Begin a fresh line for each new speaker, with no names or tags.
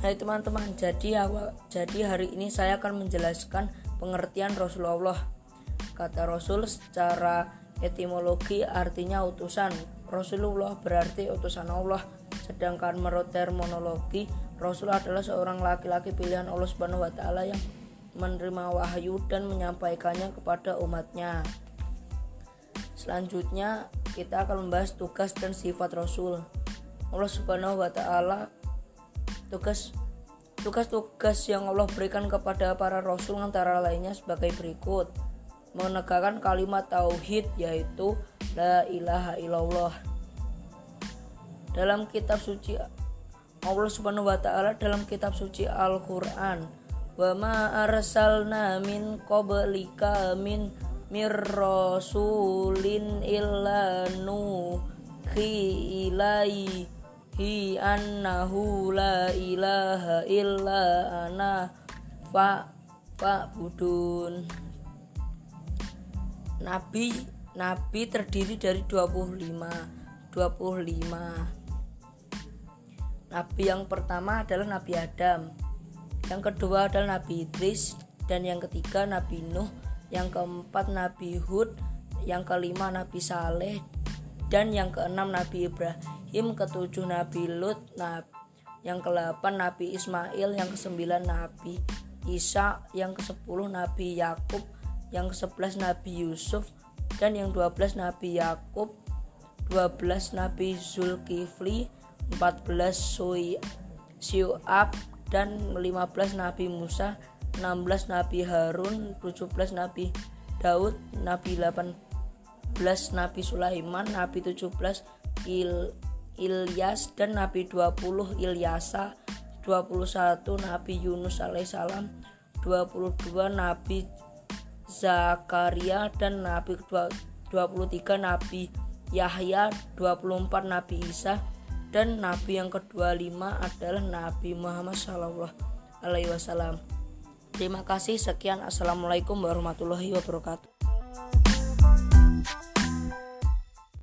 Hai teman-teman, jadi awal jadi hari ini saya akan menjelaskan pengertian Rasulullah. Kata Rasul secara etimologi artinya utusan. Rasulullah berarti utusan Allah. Sedangkan menurut terminologi, Rasul adalah seorang laki-laki pilihan Allah Subhanahu wa taala yang menerima wahyu dan menyampaikannya kepada umatnya. Selanjutnya, kita akan membahas tugas dan sifat Rasul. Allah Subhanahu wa taala tugas tugas-tugas yang Allah berikan kepada para rasul antara lainnya sebagai berikut. Menegakkan kalimat tauhid yaitu la ilaha illallah. Dalam kitab suci Allah Subhanahu wa taala dalam kitab suci Al-Qur'an wa ma arsalna min qablika min mir rasulin illa nuhi ilai hi annahu la ilaha illa ana fa fa budun Nabi Nabi terdiri dari 25 25 Nabi yang pertama adalah Nabi Adam yang kedua adalah Nabi Idris dan yang ketiga Nabi Nuh yang keempat Nabi Hud yang kelima Nabi Saleh dan yang keenam Nabi Ibrahim Ibrahim ketujuh Nabi Lut Nabi yang ke-8 Nabi Ismail yang ke-9 Nabi Isa yang ke-10 Nabi Yakub yang ke-11 Nabi Yusuf dan yang 12 Nabi Yakub 12 Nabi Zulkifli 14 Sui Syu'ab dan 15 Nabi Musa 16 Nabi Harun 17 Nabi Daud Nabi 18 Nabi Sulaiman Nabi 17 Il Ilyas dan Nabi 20 Ilyasa 21 Nabi Yunus alaihissalam 22 Nabi Zakaria dan Nabi 23 Nabi Yahya 24 Nabi Isa dan Nabi yang ke-25 adalah Nabi Muhammad Shallallahu Alaihi Wasallam. Terima kasih sekian Assalamualaikum warahmatullahi wabarakatuh.